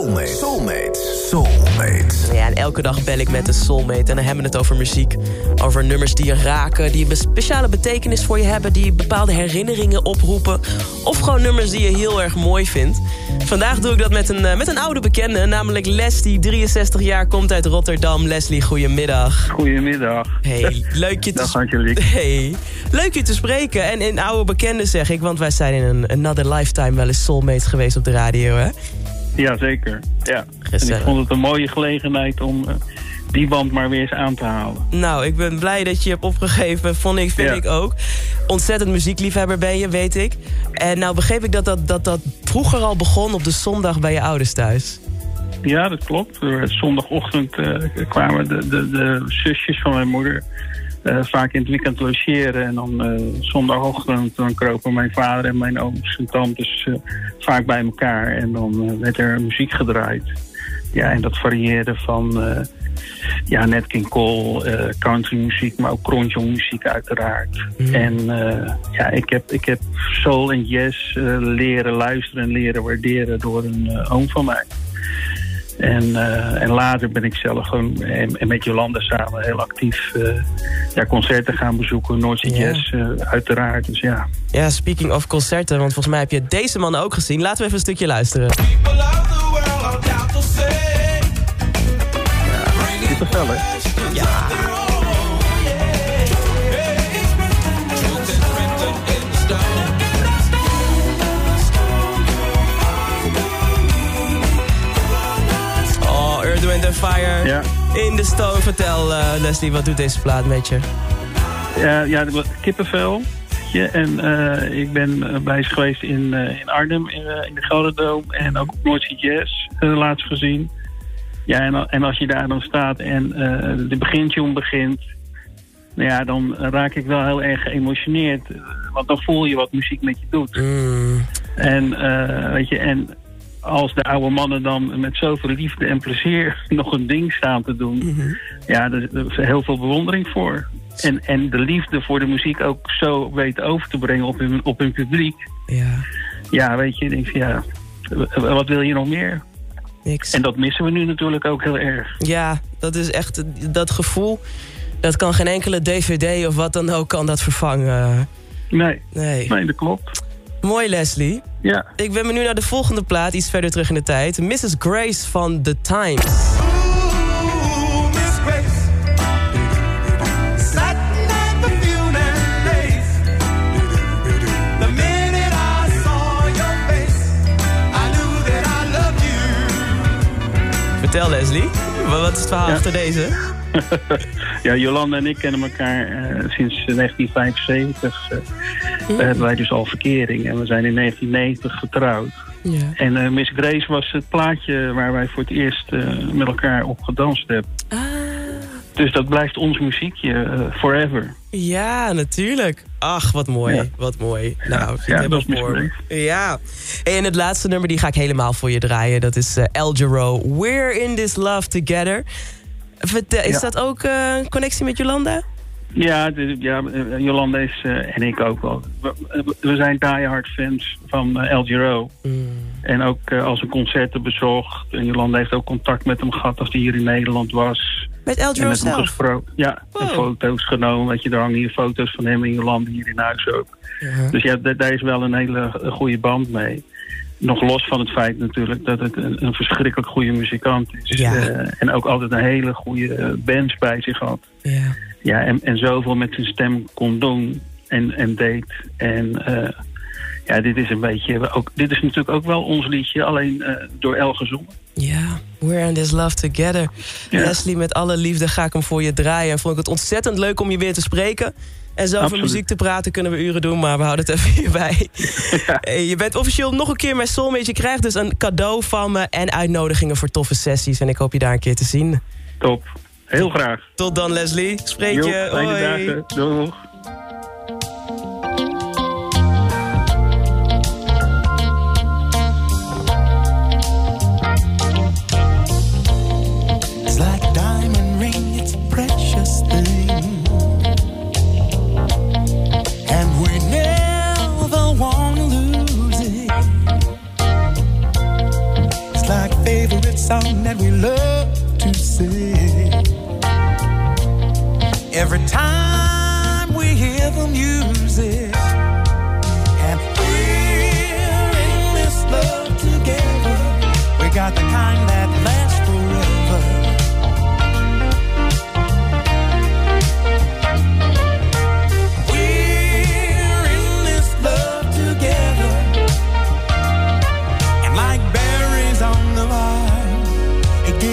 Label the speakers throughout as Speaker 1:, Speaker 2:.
Speaker 1: Soulmate. Soulmate. Soulmate.
Speaker 2: Ja, en elke dag bel ik met een soulmate. En dan hebben we het over muziek. Over nummers die je raken, die een speciale betekenis voor je hebben... die bepaalde herinneringen oproepen. Of gewoon nummers die je heel erg mooi vindt. Vandaag doe ik dat met een, eh, met een oude bekende, namelijk Leslie, 63 jaar, komt uit Rotterdam. Leslie, goedemiddag.
Speaker 3: Goedemiddag.
Speaker 2: Hey, leuk je te,
Speaker 3: Dag Angelique.
Speaker 2: hey, leuk je te spreken. En in oude bekende zeg ik, want wij zijn in een Another Lifetime wel eens soulmates geweest op de radio, hè?
Speaker 3: Ja, zeker. Ja. En
Speaker 2: Gezellig.
Speaker 3: ik vond het een mooie gelegenheid om eh, die band maar weer eens aan te halen.
Speaker 2: Nou, ik ben blij dat je hebt opgegeven, vond ik, vind
Speaker 3: Ja.
Speaker 2: ik ook. Ontzettend muziekliefhebber ben je, weet ik. En nou begreep ik dat dat, dat dat vroeger al begon op de zondag bij je ouders thuis.
Speaker 3: Ja, dat klopt. Eh, Zondagochtend eh, kwamen de, de, de zusjes van mijn moeder eh, vaak in het weekend logeren. En dan eh, zondagochtend dan kropen mijn vader en mijn ooms en tantes eh, vaak bij elkaar. En dan werd er muziek gedraaid. Ja, en dat varieerde van ja, Nat King Cole, eh countrymuziek, maar ook muziek uiteraard. En eh, ja, ik heb, ik heb soul en jazz leren luisteren en leren waarderen door een oom van mij. En, eh, en later ben ik zelf gewoon en, en met Jolanda samen heel actief eh, ja, concerten gaan bezoeken. Noordse
Speaker 2: Ja.
Speaker 3: Jazz eh, uiteraard. Dus ja,
Speaker 2: Ja, speaking of concerten, want volgens mij heb je deze man ook gezien. Laten we even een stukje luisteren.
Speaker 3: hè.
Speaker 2: Ja. Oh, Earth, Wind Fire.
Speaker 3: Ja.
Speaker 2: In de Stone. Vertel, eh, Leslie, wat doet deze plaat met je?
Speaker 3: Ja, ja kippenvel. je. En eh, ik ben bij ze geweest in, in Arnhem, in, in de Gelderdoom. En ook op Noordse Jazz laatst gezien. Ja, en, en als je daar dan staat en de begintune begint... Nou ja, dan raak ik wel heel erg geëmotioneerd. Want dan voel je wat muziek met je doet.
Speaker 2: Mm,
Speaker 3: En, weet je, en als de oude mannen dan met zoveel liefde en plezier nog een ding staan te doen...
Speaker 2: mhm.
Speaker 3: Ja, daar is heel veel bewondering voor. En, en de liefde voor de muziek ook zo weten over te brengen op hun, op hun publiek.
Speaker 2: Ja,
Speaker 3: Ja, weet je, ik denk van, ja, wat wil je nog meer?
Speaker 2: niks.
Speaker 3: En dat missen we nu natuurlijk ook heel erg.
Speaker 2: Ja, dat is echt dat gevoel. Dat kan geen enkele DVD of wat dan ook kan dat vervangen.
Speaker 3: Nee,
Speaker 2: Nee.
Speaker 3: nee, dat klopt.
Speaker 2: Mooi, Leslie.
Speaker 3: Ja,
Speaker 2: Ik ben benieuwd naar de volgende plaat, iets verder terug in de tijd. Mrs. Grace van The Times. Vertel, Leslie. Wa- Wat is het verhaal
Speaker 3: Ja.
Speaker 2: achter deze?
Speaker 3: ja Jolanda en ik kennen elkaar eh, sinds 1975. eh, Daar hebben wij dus al verkering. En we zijn in 1990 getrouwd.
Speaker 2: Ja.
Speaker 3: En eh, Miss Grace was het plaatje waar wij voor het eerst met elkaar op gedanst hebben.
Speaker 2: Ah,
Speaker 3: Dus dat blijft ons muziekje forever.
Speaker 2: ja, natuurlijk. Ach, wat mooi.
Speaker 3: Ja.
Speaker 2: Wat mooi. Nou, ik
Speaker 3: ja, dat. Miss
Speaker 2: Ja. Hey, en het laatste nummer die ga ik helemaal voor je draaien. Dat is El Giro. We're in this love together. Is
Speaker 3: Ja.
Speaker 2: dat ook eh, een connectie met Jolanda?
Speaker 3: Ja, de- ja eh, Jolanda is, eh, en ik ook wel. We, we zijn diehard fans van El Giro.
Speaker 2: Mm.
Speaker 3: En ook als een concerten bezocht. En Jolanda heeft ook contact met hem gehad als hij hier in Nederland was.
Speaker 2: Met El
Speaker 3: En
Speaker 2: Giro
Speaker 3: met hem
Speaker 2: zelf?
Speaker 3: Ja, en foto's genomen. Weet je, er hangen hier foto's van hem en Jolanda hier in huis ook.
Speaker 2: Ja.
Speaker 3: Dus ja, da- daar is wel een hele goede band mee. Nog los van het feit natuurlijk dat het een, een verschrikkelijk goede muzikant is.
Speaker 2: Ja.
Speaker 3: Eh, en ook altijd een hele goede eh, bands bij zich had.
Speaker 2: Ja.
Speaker 3: Ja, en, en zoveel met zijn stem kon doen en, en deed. En eh, ja, dit is een beetje... Ook, dit is natuurlijk ook wel ons liedje, alleen door El gezongen.
Speaker 2: Ja, we're in this love together.
Speaker 3: Ja.
Speaker 2: Leslie, met alle liefde ga ik hem voor je draaien. En vond ik het ontzettend leuk om je weer te spreken. En zo over muziek te praten kunnen we uren doen, maar we houden het even hierbij. Hey, je bent officieel nog een keer mijn soulmate. Je krijgt dus een cadeau van me en uitnodigingen voor toffe sessies. En ik hoop je daar een keer te zien.
Speaker 3: Top. Heel graag.
Speaker 2: Tot dan, Leslie. Spreek je. Hoi.
Speaker 3: dagen. Doeg.
Speaker 4: song that we love to sing. Every time we hear the music, and we're in this love together, we got the kind that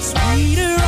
Speaker 4: It's sweeter